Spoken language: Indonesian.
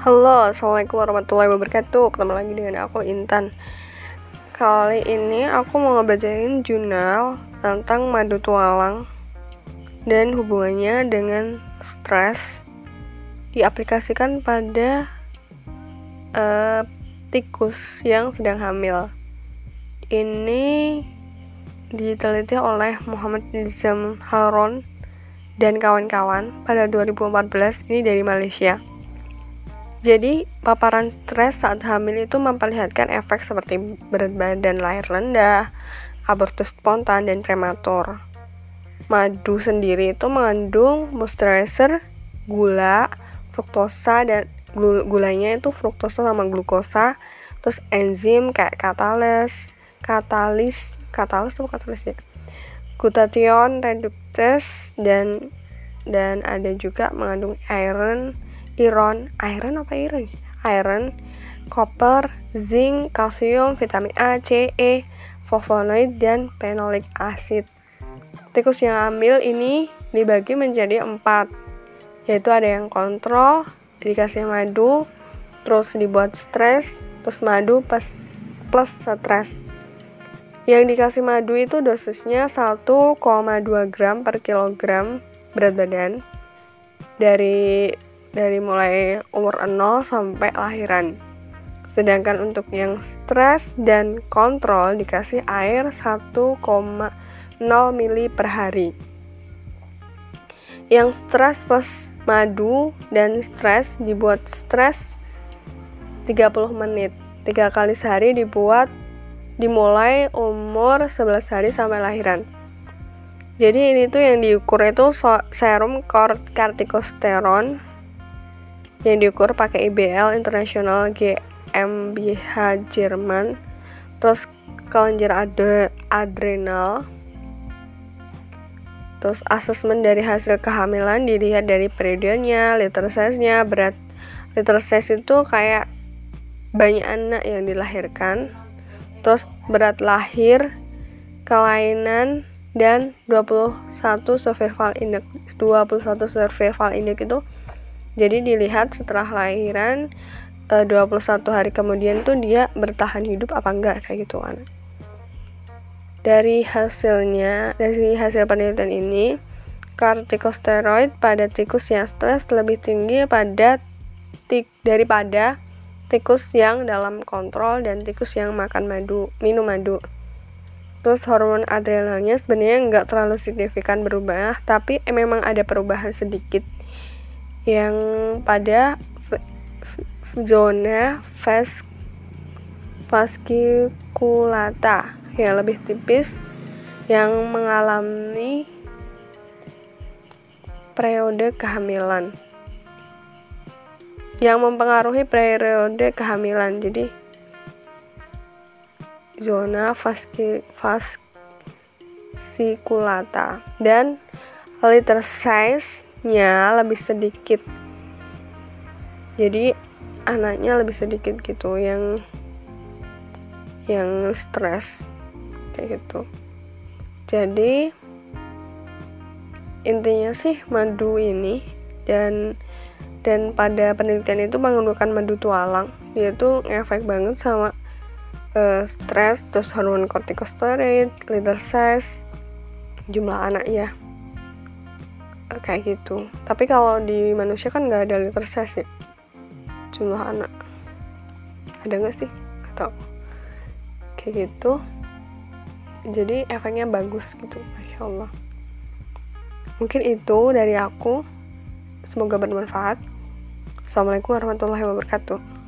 Halo, Assalamualaikum warahmatullahi wabarakatuh. Ketemu lagi dengan aku Intan. Kali ini aku mau ngebacain jurnal tentang madu tualang Dan hubungannya dengan stres Diaplikasikan pada uh, tikus yang sedang hamil. Ini diteliti oleh Muhammad Nizam Haron dan kawan-kawan pada 2014 ini dari Malaysia. Jadi, paparan stres saat hamil itu memperlihatkan efek seperti berat badan lahir rendah, abortus spontan, dan prematur. Madu sendiri itu mengandung moisturizer, gula, fruktosa, dan gulanya itu fruktosa sama glukosa, terus enzim kayak katalis, katalis, katalis itu katalis ya, glutathione reductase dan dan ada juga mengandung iron, iron, iron apa iron? Iron, copper, zinc, kalsium, vitamin A, C, E, flavonoid dan phenolic acid. Tikus yang hamil ini dibagi menjadi empat, yaitu ada yang kontrol, dikasih madu, terus dibuat stres, terus madu plus, plus stres. Yang dikasih madu itu dosisnya 1,2 gram per kilogram berat badan dari dari mulai umur 0 sampai lahiran. Sedangkan untuk yang stres dan kontrol dikasih air 1,0 mili per hari. Yang stres plus madu dan stres dibuat stres 30 menit. Tiga kali sehari dibuat dimulai umur 11 hari sampai lahiran. Jadi ini tuh yang diukur itu serum kortikosteron yang diukur pakai IBL International GmbH Jerman. Terus kelenjar ad adrenal. Terus asesmen dari hasil kehamilan dilihat dari periodenya, liter size-nya, berat liter size itu kayak banyak anak yang dilahirkan. Terus berat lahir, kelainan, dan 21 survival index 21 survival index itu jadi dilihat setelah lahiran e, 21 hari kemudian tuh dia bertahan hidup apa enggak kayak gitu kan. Dari hasilnya dari hasil penelitian ini kortikosteroid pada tikus yang stres lebih tinggi pada tik daripada tikus yang dalam kontrol dan tikus yang makan madu minum madu. Terus hormon adrenalnya sebenarnya nggak terlalu signifikan berubah, tapi memang ada perubahan sedikit yang pada zona vas fasciculata yang lebih tipis yang mengalami periode kehamilan. Yang mempengaruhi periode kehamilan jadi zona fasciculata dan liter size-nya lebih sedikit. Jadi anaknya lebih sedikit gitu yang yang stres kayak gitu. Jadi intinya sih madu ini dan dan pada penelitian itu menggunakan madu tualang dia tuh ngefek banget sama uh, stres terus hormon kortikosteroid liver size jumlah anak ya kayak gitu. Tapi kalau di manusia kan nggak ada liver size jumlah anak. Ada nggak sih? Atau kayak gitu. Jadi efeknya bagus gitu. Masya allah. Mungkin itu dari aku. Semoga bermanfaat. Assalamualaikum warahmatullahi wabarakatuh